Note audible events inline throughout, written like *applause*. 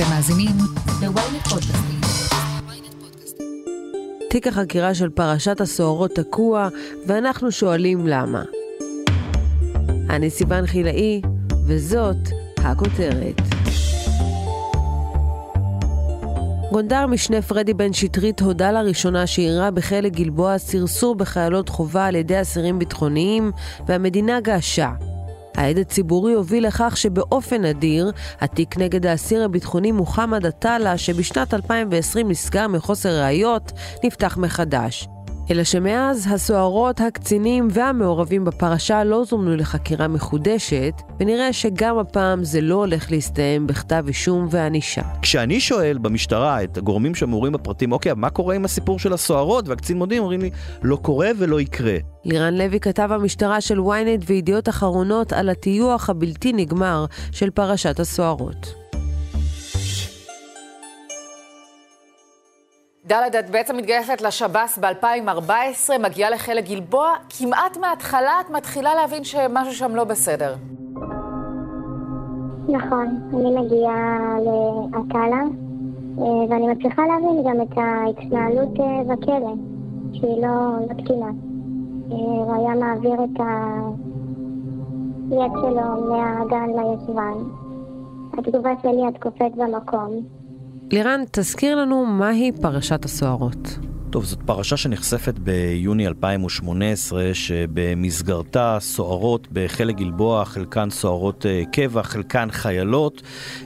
אתם מאזינים ל-ynet פודקאסטים. תיק החקירה של פרשת הסוהרות תקוע, ואנחנו שואלים למה. אני סיוון חילאי, וזאת הכותרת. גונדר משנה פרדי בן שטרית הודה לראשונה שאירע בחלק גלבוע סרסור בחיילות חובה על ידי אסירים ביטחוניים, והמדינה געשה. העד הציבורי הוביל לכך שבאופן נדיר, התיק נגד האסיר הביטחוני מוחמד עטאללה, שבשנת 2020 נסגר מחוסר ראיות, נפתח מחדש. אלא שמאז הסוהרות, הקצינים והמעורבים בפרשה לא זומנו לחקירה מחודשת, ונראה שגם הפעם זה לא הולך להסתיים בכתב אישום וענישה. כשאני שואל במשטרה את הגורמים שמעורים בפרטים, אוקיי, מה קורה עם הסיפור של הסוהרות? והקצין מודיעין אומרים לי, לא קורה ולא יקרה. לירן לוי כתב המשטרה של ynet וידיעות אחרונות על הטיוח הבלתי נגמר של פרשת הסוהרות. דלת, את בעצם מתגייסת לשב"ס ב-2014, מגיעה לחלק גלבוע, כמעט מההתחלה את מתחילה להבין שמשהו שם לא בסדר. נכון, אני מגיעה לעטאלה, אה, ואני מצליחה להבין גם את ההתנהלות אה, בכלא, שהיא לא, לא תקינה. אה, הוא היה מעביר את היד שלו מהגן לישבן. התגובה שלי, את קופאת במקום. לירן, תזכיר לנו מהי פרשת הסוהרות. טוב, זאת פרשה שנחשפת ביוני 2018, שבמסגרתה סוהרות בחלק גלבוע, חלקן סוהרות אה, קבע, חלקן חיילות,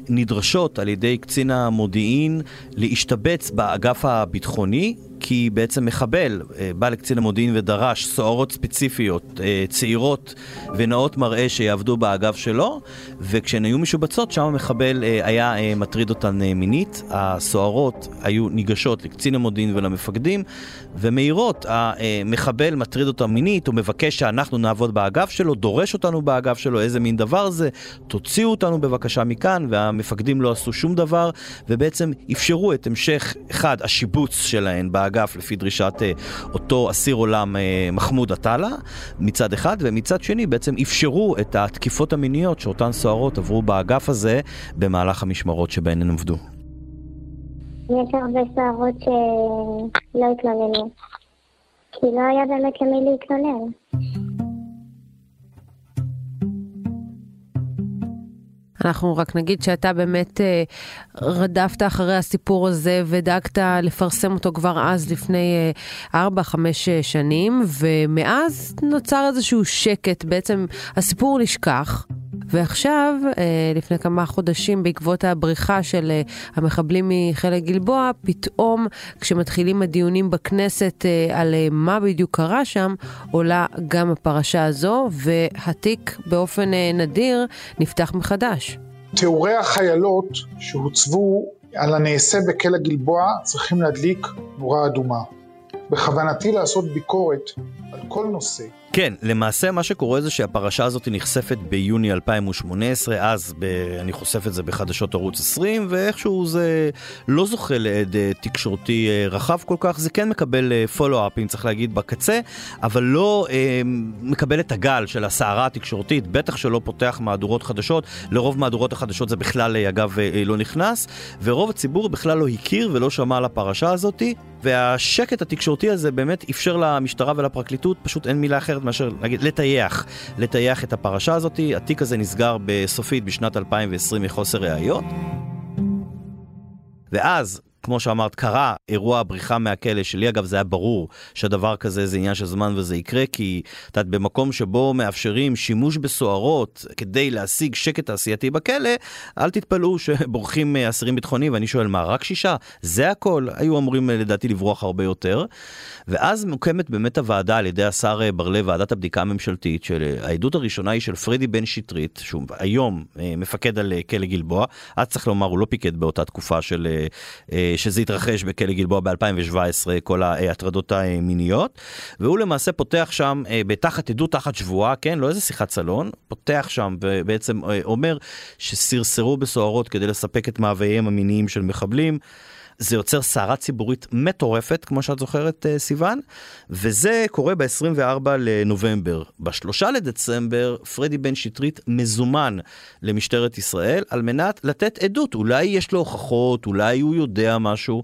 נדרשות על ידי קצין המודיעין להשתבץ באגף הביטחוני כי בעצם מחבל אה, בא לקצין המודיעין ודרש סוהרות ספציפיות, אה, צעירות ונאות מראה שיעבדו באגף שלו, וכשהן היו משובצות, שם המחבל אה, היה מטריד אותן מינית. הסוהרות היו ניגשות לקצין המודיעין ולמפקדים, ומאירות, המחבל מטריד אותן מינית, הוא מבקש שאנחנו נעבוד באגף שלו, דורש אותנו באגף שלו, איזה מין דבר זה, תוציאו אותנו בבקשה מכאן, והמפקדים לא עשו שום דבר, ובעצם אפשרו את המשך, אחד, השיבוץ שלהן באגף. האגף לפי דרישת אה, אותו אסיר עולם אה, מחמוד עטאללה מצד אחד, ומצד שני בעצם אפשרו את התקיפות המיניות שאותן סוהרות עברו באגף הזה במהלך המשמרות שבהן הן עבדו. יש הרבה סוהרות שלא התלוננו, כי לא היה באמת למי להתלונן. אנחנו רק נגיד שאתה באמת אה, רדפת אחרי הסיפור הזה ודאגת לפרסם אותו כבר אז לפני אה, 4-5 אה, שנים, ומאז נוצר איזשהו שקט, בעצם הסיפור נשכח. ועכשיו, אה, לפני כמה חודשים, בעקבות הבריחה של אה, המחבלים מחלק גלבוע, פתאום כשמתחילים הדיונים בכנסת אה, על מה בדיוק קרה שם, עולה גם הפרשה הזו, והתיק באופן נדיר נפתח מחדש. תיאורי החיילות שהוצבו על הנעשה בכלא גלבוע צריכים להדליק נורה אדומה. בכוונתי לעשות ביקורת על כל נושא. כן, למעשה מה שקורה זה שהפרשה הזאת נחשפת ביוני 2018, אז ב, אני חושף את זה בחדשות ערוץ 20, ואיכשהו זה לא זוכה לעד אה, תקשורתי אה, רחב כל כך, זה כן מקבל פולו-אפים, אה, צריך להגיד, בקצה, אבל לא אה, מקבל את הגל של הסערה התקשורתית, בטח שלא פותח מהדורות חדשות, לרוב מהדורות החדשות זה בכלל, אגב, לא נכנס, ורוב הציבור בכלל לא הכיר ולא שמע על הפרשה הזאת, והשקט התקשורתי הזה באמת אפשר למשטרה ולפרקליטות, פשוט אין מילה אחרת מאשר, נגיד, לטייח, לטייח את הפרשה הזאת. התיק הזה נסגר בסופית בשנת 2020 מחוסר ראיות. ואז כמו שאמרת, קרה אירוע הבריחה מהכלא, שלי אגב זה היה ברור שהדבר כזה זה עניין של זמן וזה יקרה, כי את יודעת, במקום שבו מאפשרים שימוש בסוהרות כדי להשיג שקט תעשייתי בכלא, אל תתפלאו שבורחים אסירים ביטחוניים, ואני שואל, מה, רק שישה? זה הכל? היו אמורים לדעתי לברוח הרבה יותר. ואז מוקמת באמת הוועדה על ידי השר בר לב, ועדת הבדיקה הממשלתית, שהעדות הראשונה היא של פרדי בן שטרית, שהוא היום אה, מפקד על אה, כלא גלבוע, אז צריך לומר, הוא לא פיקד באותה תקופה של אה, שזה התרחש בכלא גלבוע ב-2017, כל ההטרדות המיניות, והוא למעשה פותח שם, אה, בתחת עדות תחת שבועה, כן, לא איזה שיחת סלון, פותח שם ובעצם אה, אומר שסרסרו בסוהרות כדי לספק את מאווייהם המיניים של מחבלים. זה יוצר סערה ציבורית מטורפת, כמו שאת זוכרת, אה, סיוון, וזה קורה ב-24 לנובמבר. בשלושה לדצמבר, פרדי בן שטרית מזומן למשטרת ישראל על מנת לתת עדות. אולי יש לו הוכחות, אולי הוא יודע משהו.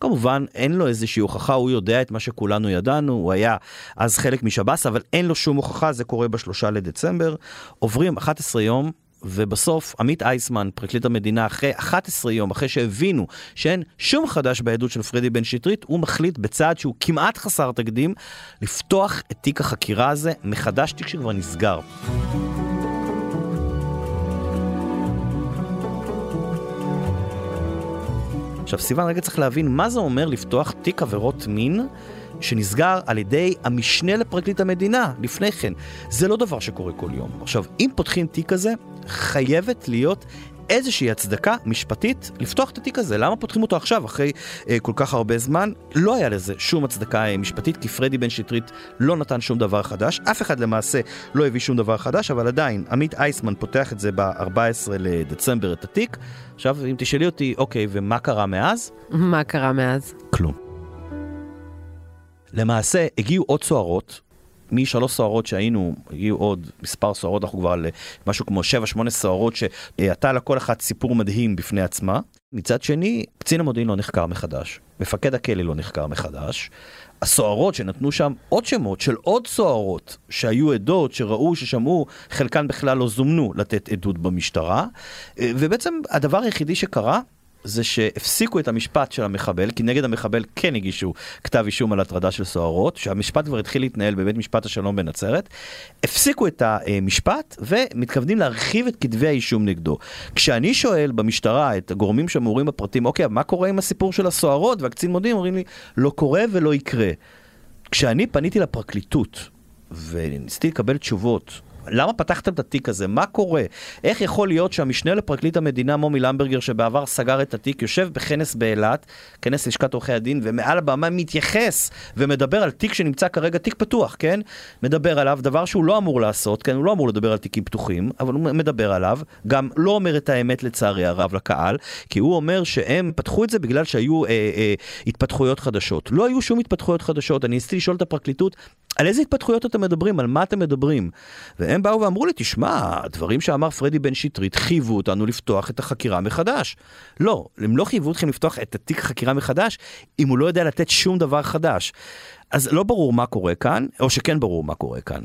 כמובן, אין לו איזושהי הוכחה, הוא יודע את מה שכולנו ידענו, הוא היה אז חלק משב"ס, אבל אין לו שום הוכחה, זה קורה בשלושה לדצמבר. עוברים 11 יום, ובסוף עמית אייסמן, פרקליט המדינה, אחרי 11 יום, אחרי שהבינו שאין שום חדש בעדות של פרדי בן שטרית, הוא מחליט בצעד שהוא כמעט חסר תקדים, לפתוח את תיק החקירה הזה מחדש, תיק שכבר נסגר. עכשיו סיוון רגע צריך להבין מה זה אומר לפתוח תיק עבירות מין שנסגר על ידי המשנה לפרקליט המדינה לפני כן. זה לא דבר שקורה כל יום. עכשיו, אם פותחים תיק כזה, חייבת להיות איזושהי הצדקה משפטית לפתוח את התיק הזה. למה פותחים אותו עכשיו, אחרי אה, כל כך הרבה זמן? לא היה לזה שום הצדקה אה, משפטית, כי פרדי בן שטרית לא נתן שום דבר חדש. אף אחד למעשה לא הביא שום דבר חדש, אבל עדיין, עמית אייסמן פותח את זה ב-14 לדצמבר את התיק. עכשיו, אם תשאלי אותי, אוקיי, ומה קרה מאז? מה קרה מאז? כלום. למעשה, הגיעו עוד סוהרות, משלוש סוהרות שהיינו, הגיעו עוד מספר סוהרות, אנחנו כבר על אה, משהו כמו 7-8 סוהרות שהייתה לה כל אחת סיפור מדהים בפני עצמה. מצד שני, קצין המודיעין לא נחקר מחדש, מפקד הכלא לא נחקר מחדש. הסוהרות שנתנו שם עוד שמות של עוד סוהרות שהיו עדות, שראו, ששמעו, חלקן בכלל לא זומנו לתת עדות במשטרה. אה, ובעצם הדבר היחידי שקרה זה שהפסיקו את המשפט של המחבל, כי נגד המחבל כן הגישו כתב אישום על הטרדה של סוהרות, שהמשפט כבר התחיל להתנהל בבית משפט השלום בנצרת, הפסיקו את המשפט ומתכוונים להרחיב את כתבי האישום נגדו. כשאני שואל במשטרה את הגורמים שמעורים בפרטים, אוקיי, מה קורה עם הסיפור של הסוהרות והקצין מודיעין, אומרים לי, לא קורה ולא יקרה. כשאני פניתי לפרקליטות וניסיתי לקבל תשובות למה פתחתם את התיק הזה? מה קורה? איך יכול להיות שהמשנה לפרקליט המדינה מומי למברגר, שבעבר סגר את התיק, יושב בכנס באילת, כנס לשכת עורכי הדין, ומעל הבמה מתייחס ומדבר על תיק שנמצא כרגע, תיק פתוח, כן? מדבר עליו, דבר שהוא לא אמור לעשות, כן? הוא לא אמור לדבר על תיקים פתוחים, אבל הוא מדבר עליו, גם לא אומר את האמת לצערי הרב לקהל, כי הוא אומר שהם פתחו את זה בגלל שהיו אה, אה, התפתחויות חדשות. לא היו שום התפתחויות חדשות, אני ניסיתי לשאול את הפרקליטות, על איזה התפתחויות אתם מדברים? על מה אתם מדברים? והם באו ואמרו לי, תשמע, הדברים שאמר פרדי בן שטרית חייבו אותנו לפתוח את החקירה מחדש. לא, הם לא חייבו אתכם לפתוח את התיק החקירה מחדש, אם הוא לא יודע לתת שום דבר חדש. אז לא ברור מה קורה כאן, או שכן ברור מה קורה כאן.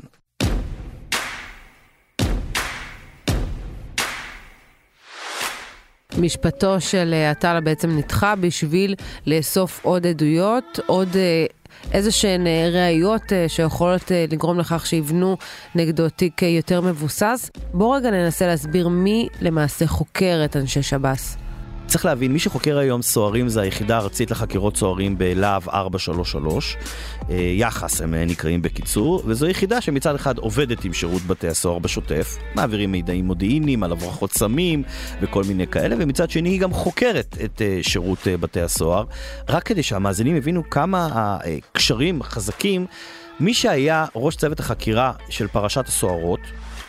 משפטו של אה, עטאלה בעצם נדחה בשביל לאסוף עוד עדויות, עוד אה, איזה שהן אה, ראיות אה, שיכולות אה, לגרום לכך שיבנו נגדו תיק יותר מבוסס. בואו רגע ננסה להסביר מי למעשה חוקר את אנשי שב"ס. צריך להבין, מי שחוקר היום סוהרים זה היחידה הארצית לחקירות סוהרים בלהב 433, יח"ס הם נקראים בקיצור, וזו יחידה שמצד אחד עובדת עם שירות בתי הסוהר בשוטף, מעבירים מידעים מודיעיניים על הברחות סמים וכל מיני כאלה, ומצד שני היא גם חוקרת את שירות בתי הסוהר, רק כדי שהמאזינים יבינו כמה הקשרים חזקים. מי שהיה ראש צוות החקירה של פרשת הסוהרות,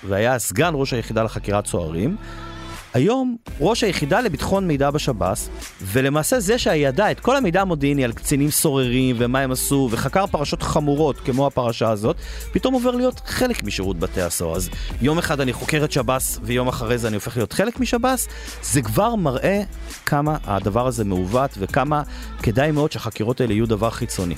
והיה סגן ראש היחידה לחקירת סוהרים, היום ראש היחידה לביטחון מידע בשב"ס, ולמעשה זה שידע את כל המידע המודיעיני על קצינים סוררים ומה הם עשו, וחקר פרשות חמורות כמו הפרשה הזאת, פתאום עובר להיות חלק משירות בתי הסוהר. אז יום אחד אני חוקר את שב"ס, ויום אחרי זה אני הופך להיות חלק משב"ס, זה כבר מראה כמה הדבר הזה מעוות, וכמה כדאי מאוד שהחקירות האלה יהיו דבר חיצוני.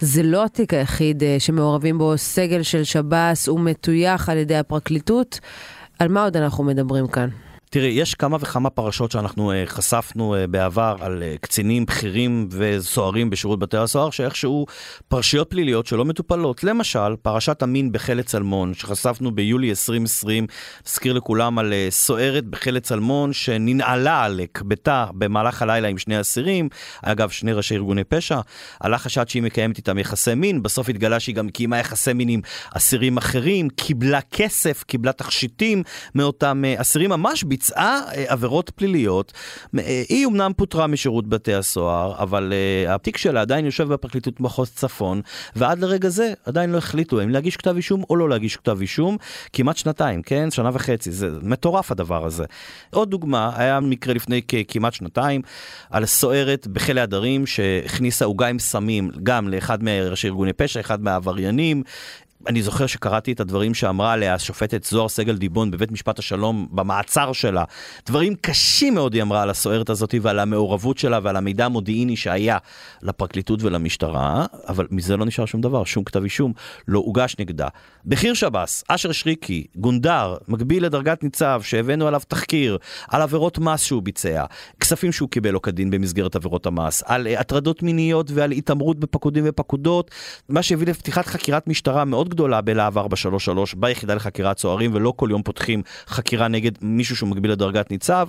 זה לא התיק היחיד אה, שמעורבים בו סגל של שב"ס, הוא מטויח על ידי הפרקליטות. על מה עוד אנחנו מדברים כאן? תראי, יש כמה וכמה פרשות שאנחנו uh, חשפנו uh, בעבר על uh, קצינים בכירים וסוהרים בשירות בתי הסוהר, שאיכשהו פרשיות פליליות שלא מטופלות. למשל, פרשת המין בחלד צלמון, שחשפנו ביולי 2020, נזכיר לכולם על uh, סוהרת בחלד צלמון שננעלה על ביתה במהלך הלילה עם שני אסירים, אגב, שני ראשי ארגוני פשע, עלה חשד שהיא מקיימת איתם יחסי מין, בסוף התגלה שהיא גם קיימה יחסי מין עם אסירים אחרים, קיבלה כסף, קיבלה תכשיטים מאותם uh, אסירים ממש ביצעה אה, עבירות פליליות. אה, היא אמנם פוטרה משירות בתי הסוהר, אבל אה, התיק שלה עדיין יושב בפרקליטות מחוז צפון, ועד לרגע זה עדיין לא החליטו אם להגיש כתב אישום או לא להגיש כתב אישום. כמעט שנתיים, כן? שנה וחצי, זה מטורף הדבר הזה. עוד דוגמה, היה מקרה לפני כמעט שנתיים על סוערת בחיל ההדרים שהכניסה עוגה עם סמים גם לאחד מראשי ארגוני פשע, אחד מהעבריינים. אני זוכר שקראתי את הדברים שאמרה עליה השופטת זוהר סגל דיבון בבית משפט השלום במעצר שלה. דברים קשים מאוד היא אמרה על הסוהרת הזאת ועל המעורבות שלה ועל המידע המודיעיני שהיה לפרקליטות ולמשטרה, אבל מזה לא נשאר שום דבר, שום כתב אישום לא הוגש נגדה. בכיר שב"ס, אשר שריקי, גונדר, מקביל לדרגת ניצב, שהבאנו עליו תחקיר על עבירות מס שהוא ביצע, כספים שהוא קיבל לא כדין במסגרת עבירות המס, על הטרדות מיניות ועל התעמרות בפקודים ופקודות, מה שהביא לפתיחת חקירת משטרה מאוד גדולה בלהב 433 ביחידה לחקירת סוהרים, ולא כל יום פותחים חקירה נגד מישהו שהוא מקביל לדרגת ניצב.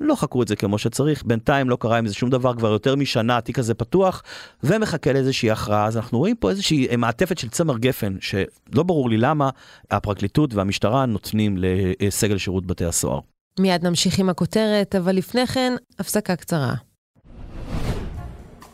לא חקרו את זה כמו שצריך, בינתיים לא קרה עם זה שום דבר, כבר יותר משנה התיק הזה פתוח, ומחכה לאיזושהי הכרעה. אז אנחנו רואים פה איזושהי מעטפת של צמר גפן, שלא ברור לי למה הפרקליטות והמשטרה נותנים לסגל שירות בתי הסוהר. מיד נמשיך עם הכותרת, אבל לפני כן, הפסקה קצרה.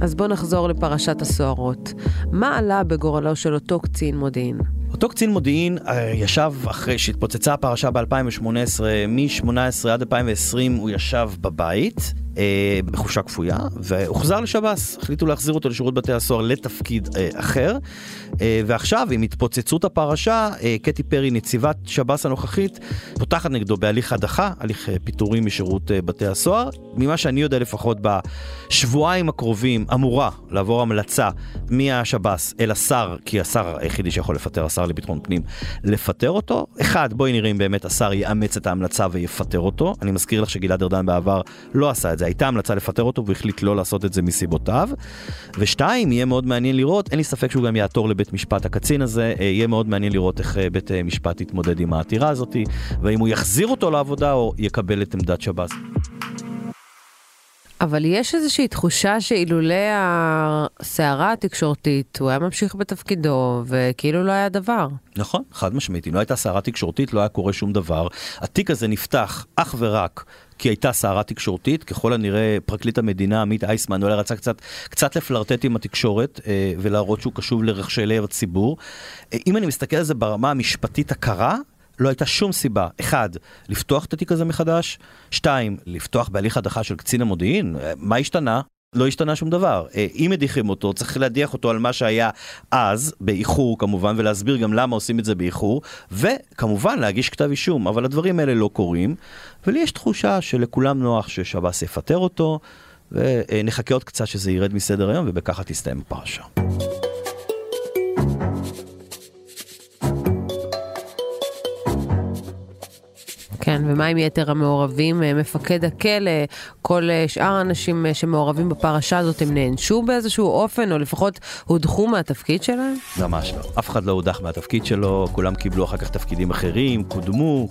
אז בואו נחזור לפרשת הסוהרות. מה עלה בגורלו של אותו קצין מודיעין? אותו קצין מודיעין אה, ישב אחרי שהתפוצצה הפרשה ב-2018, מ-18 עד 2020 הוא ישב בבית. אה, בחופשה כפויה, והוחזר לשב"ס. החליטו להחזיר אותו לשירות בתי הסוהר לתפקיד אה, אחר. אה, ועכשיו, עם התפוצצות הפרשה, אה, קטי פרי, נציבת שב"ס הנוכחית, פותחת נגדו בהליך הדחה, הליך אה, פיטורים משירות אה, בתי הסוהר. ממה שאני יודע לפחות בשבועיים הקרובים אמורה לעבור המלצה מהשב"ס אל השר, כי השר היחידי שיכול לפטר, השר לביטחון פנים, לפטר אותו. אחד, בואי נראה אם באמת השר יאמץ את ההמלצה ויפטר אותו. אני מזכיר לך שגלעד ארדן בעבר לא עשה את זה. הייתה המלצה לפטר אותו והוא החליט לא לעשות את זה מסיבותיו. ושתיים, יהיה מאוד מעניין לראות, אין לי ספק שהוא גם יעתור לבית משפט הקצין הזה, אה, יהיה מאוד מעניין לראות איך אה, בית אה, משפט יתמודד עם העתירה הזאת, והאם הוא יחזיר אותו לעבודה או יקבל את עמדת שב"ס. אבל יש איזושהי תחושה שאילולא הסערה התקשורתית, הוא היה ממשיך בתפקידו, וכאילו לא היה דבר. נכון, חד משמעית. אם לא הייתה סערה תקשורתית, לא היה קורה שום דבר. התיק הזה נפתח אך ורק כי הייתה סערה תקשורתית, ככל הנראה פרקליט המדינה עמית אייסמן אולי רצה קצת, קצת לפלרטט עם התקשורת אה, ולהראות שהוא קשוב לרחשי לב הציבור. אה, אם אני מסתכל על זה ברמה המשפטית הקרה, לא הייתה שום סיבה, אחד, לפתוח את התיק הזה מחדש, שתיים, לפתוח בהליך הדחה של קצין המודיעין, אה, מה השתנה? לא השתנה שום דבר. אה, אם מדיחים אותו, צריך להדיח אותו על מה שהיה אז, באיחור כמובן, ולהסביר גם למה עושים את זה באיחור, וכמובן להגיש כתב אישום, אבל הדברים האלה לא קורים, ולי יש תחושה שלכולם נוח ששב"ס יפטר אותו, ונחכה עוד קצת שזה ירד מסדר היום, ובככה תסתיים הפרשה. כן, ומה עם יתר המעורבים? אה, מפקד הכלא, כל אה, שאר האנשים אה, שמעורבים בפרשה הזאת, הם נענשו באיזשהו אופן, או לפחות הודחו מהתפקיד שלהם? ממש לא. אף אחד לא הודח מהתפקיד שלו, כולם קיבלו אחר כך תפקידים אחרים, קודמו.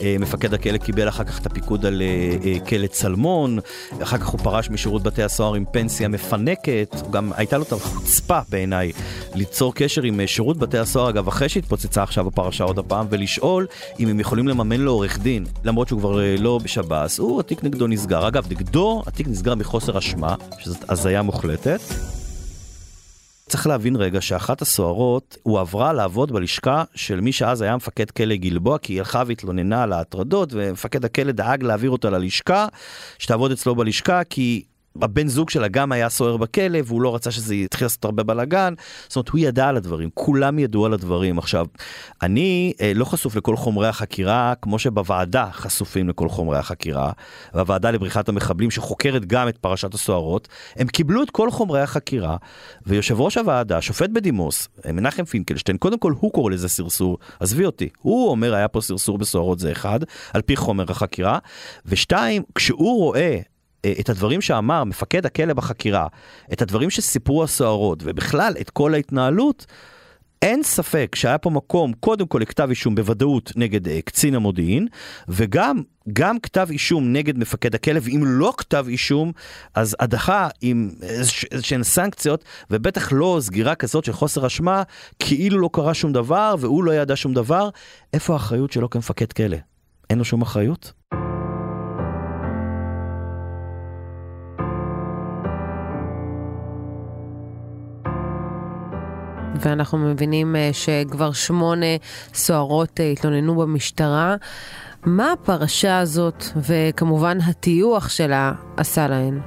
אה, מפקד הכלא קיבל אחר כך את הפיקוד על אה, אה, כלא צלמון, אחר כך הוא פרש משירות בתי הסוהר עם פנסיה מפנקת, גם הייתה לו את החוצפה בעיניי ליצור קשר עם שירות בתי הסוהר, אגב, אחרי שהתפוצצה עכשיו הפרשה עוד הפעם, ולשאול אם הם יכולים לממן לו עורך דין, למרות שהוא כבר לא בשב"ס, הוא, התיק נגדו נסגר. אגב, נגדו התיק נסגר מחוסר אשמה, שזאת הזיה מוחלטת. צריך להבין רגע שאחת הסוהרות הועברה לעבוד בלשכה של מי שאז היה מפקד כלא גלבוע, כי היא הלכה והתלוננה על ההטרדות, ומפקד הכלא דאג להעביר אותה ללשכה, שתעבוד אצלו בלשכה, כי הבן זוג שלה גם היה סוער בכלא, והוא לא רצה שזה יתחיל לעשות הרבה בלאגן. זאת אומרת, הוא ידע על הדברים, כולם ידעו על הדברים. עכשיו, אני אה, לא חשוף לכל חומרי החקירה, כמו שבוועדה חשופים לכל חומרי החקירה, והוועדה לבריחת המחבלים, שחוקרת גם את פרשת הסוהרות, הם קיבלו את כל חומרי החקירה, ויושב ראש הוועדה, שופט בדימוס, מנחם פינקלשטיין, קודם כל הוא קורא לזה סרסור, עזבי אותי, הוא אומר היה פה סרסור בסוהרות זה אחד, על פי חומר החקירה, ושתיים, כשהוא רואה אה, את הדברים שאמר מפקד הכלא בחקירה, את הדברים שסיפרו הסוהרות, ובכלל את כל ההתנהלות, אין ספק שהיה פה מקום קודם כל לכתב אישום בוודאות נגד uh, קצין המודיעין, וגם גם כתב אישום נגד מפקד הכלא, ואם לא כתב אישום, אז הדחה עם איזשהן סנקציות, ובטח לא סגירה כזאת של חוסר אשמה, כאילו לא קרה שום דבר, והוא לא ידע שום דבר. איפה האחריות שלו כמפקד כלא? אין לו שום אחריות? ואנחנו מבינים אה, שכבר שמונה סוהרות אה, התלוננו במשטרה. מה הפרשה הזאת, וכמובן הטיוח שלה, עשה להן?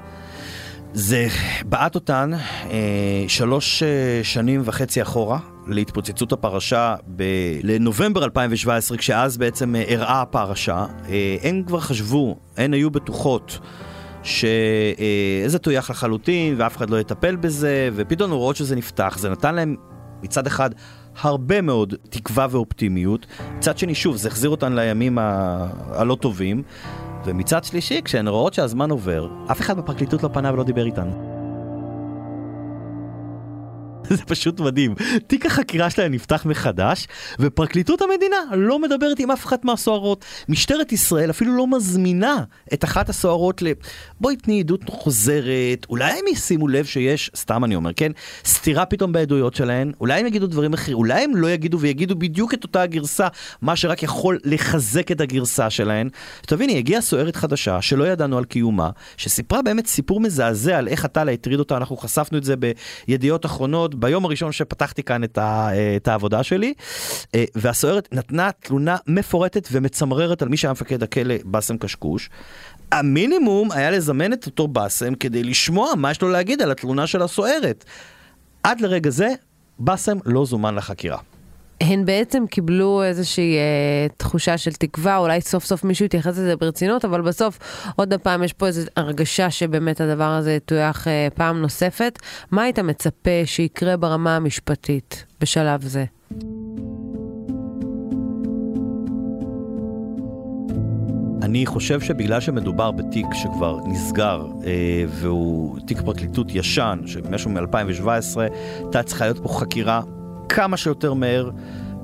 זה בעט אותן אה, שלוש אה, שנים וחצי אחורה להתפוצצות הפרשה ב- לנובמבר 2017, כשאז בעצם אה, אירעה הפרשה. הן כבר חשבו, הן היו בטוחות. שזה טויח לחלוטין ואף אחד לא יטפל בזה, ופתאום רואות שזה נפתח, זה נתן להם מצד אחד הרבה מאוד תקווה ואופטימיות, מצד שני שוב זה החזיר אותן לימים ה... הלא טובים, ומצד שלישי כשהן רואות שהזמן עובר, אף אחד בפרקליטות לא פנה ולא דיבר איתן. *laughs* זה פשוט מדהים. תיק החקירה שלהם נפתח מחדש, ופרקליטות המדינה לא מדברת עם אף אחת מהסוהרות. משטרת ישראל אפילו לא מזמינה את אחת הסוהרות ל... בואי תני עדות חוזרת, אולי הם ישימו לב שיש, סתם אני אומר, כן, סתירה פתאום בעדויות שלהן, אולי הם יגידו דברים אחרים, אולי הם לא יגידו ויגידו בדיוק את אותה הגרסה, מה שרק יכול לחזק את הגרסה שלהן. תביני, הגיעה סוהרת חדשה שלא ידענו על קיומה, שסיפרה באמת סיפור מזעזע על איך הטלה הטריד אותה, אנחנו חשפנו את זה בידיעות אחרונות. ביום הראשון שפתחתי כאן את, ה, את העבודה שלי, אה, והסוהרת נתנה תלונה מפורטת ומצמררת על מי שהיה מפקד הכלא באסם קשקוש. המינימום היה לזמן את אותו באסם כדי לשמוע מה יש לו להגיד על התלונה של הסוהרת. עד לרגע זה, באסם לא זומן לחקירה. הן בעצם קיבלו איזושהי אה, תחושה של תקווה, אולי סוף סוף מישהו יתייחס לזה ברצינות, אבל בסוף עוד פעם יש פה איזו הרגשה שבאמת הדבר הזה יטויח אה, פעם נוספת. מה היית מצפה שיקרה ברמה המשפטית בשלב זה? אני חושב שבגלל שמדובר בתיק שכבר נסגר, אה, והוא תיק פרקליטות ישן, שמשהו מ-2017, הייתה צריכה להיות פה חקירה כמה שיותר מהר,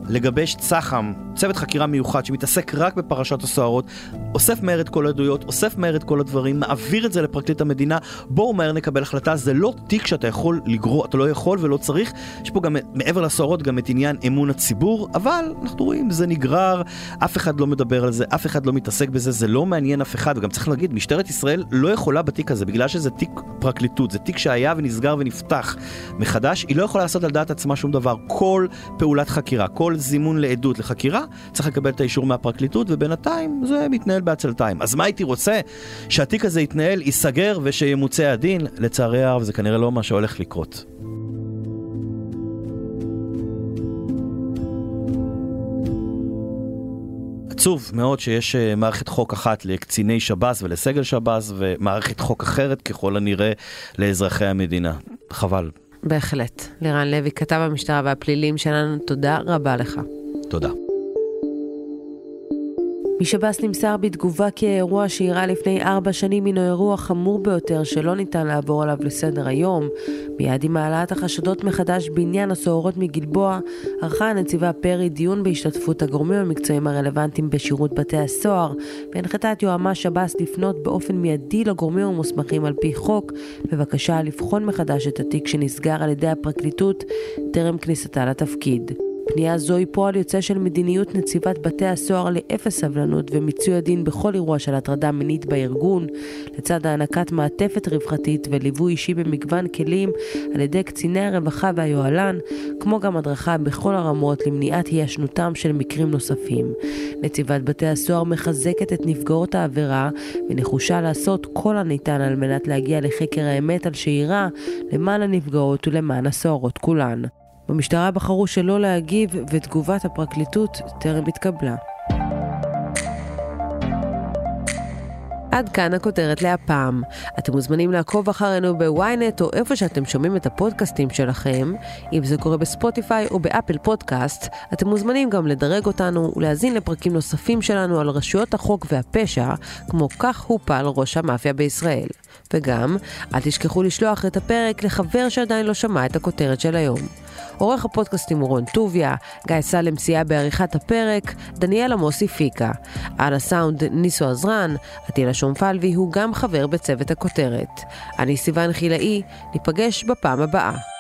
לגבש צח"ם, צוות חקירה מיוחד שמתעסק רק בפרשת הסוהרות, אוסף מהר את כל העדויות, אוסף מהר את כל הדברים, מעביר את זה לפרקליט המדינה, בואו מהר נקבל החלטה, זה לא תיק שאתה יכול לגרור, אתה לא יכול ולא צריך, יש פה גם מעבר לסוהרות גם את עניין אמון הציבור, אבל אנחנו רואים, זה נגרר, אף אחד לא מדבר על זה, אף אחד לא מתעסק בזה, זה לא מעניין אף אחד, וגם צריך להגיד, משטרת ישראל לא יכולה בתיק הזה, בגלל שזה תיק פרקליטות, זה תיק שהיה ונסגר ונפתח מחדש, היא לא יכולה לעשות על דעת עצמה שום דבר, כל פעולת חקירה, כל זימון לעדות לחקירה, צריך לקבל את האישור מהפרקליטות, ובינתיים זה מתנהל בעצלתיים. אז מה הייתי רוצה? שהתיק הזה יתנהל, ייסגר ושימוצה הדין? לצערי הרב זה כנראה לא מה שהולך לקרות. עצוב מאוד שיש אה, מערכת חוק אחת לקציני שב"ס ולסגל שב"ס, ומערכת חוק אחרת ככל הנראה לאזרחי המדינה. חבל. בהחלט. לירן לוי, כתב המשטרה והפלילים שלנו, תודה רבה לך. תודה. משב"ס נמסר בתגובה כי האירוע שאירע לפני ארבע שנים הינו אירוע חמור ביותר שלא ניתן לעבור עליו לסדר היום. מיד עם העלאת החשדות מחדש בעניין הסוהרות מגלבוע, ערכה הנציבה פרי דיון בהשתתפות הגורמים המקצועיים הרלוונטיים בשירות בתי הסוהר, והנחתה את יועמ"ש שב"ס לפנות באופן מיידי לגורמים המוסמכים על פי חוק, בבקשה לבחון מחדש את התיק שנסגר על ידי הפרקליטות טרם כניסתה לתפקיד. פנייה זו היא פועל יוצא של מדיניות נציבת בתי הסוהר לאפס סבלנות ומיצוי הדין בכל אירוע של הטרדה מינית בארגון, לצד הענקת מעטפת רווחתית וליווי אישי במגוון כלים על ידי קציני הרווחה והיוהל"ן, כמו גם הדרכה בכל הרמות למניעת הישנותם של מקרים נוספים. נציבת בתי הסוהר מחזקת את נפגעות העבירה ונחושה לעשות כל הניתן על מנת להגיע לחקר האמת על שאירה למען הנפגעות ולמען הסוהרות כולן. במשטרה בחרו שלא להגיב ותגובת הפרקליטות טרם התקבלה. עד כאן הכותרת להפעם. אתם מוזמנים לעקוב אחרינו בוויינט או איפה שאתם שומעים את הפודקאסטים שלכם. אם זה קורה בספוטיפיי או באפל פודקאסט, אתם מוזמנים גם לדרג אותנו ולהאזין לפרקים נוספים שלנו על רשויות החוק והפשע, כמו כך הופל ראש המאפיה בישראל. וגם, אל תשכחו לשלוח את הפרק לחבר שעדיין לא שמע את הכותרת של היום. עורך הפודקאסטים הוא רון טוביה, גיא סלם סייע בעריכת הפרק, דניאל עמוסי פיקה. על הסאונד ניסו עזרן, עטילה שומפלבי הוא גם חבר בצוות הכותרת. אני סיוון חילאי, ניפגש בפעם הבאה.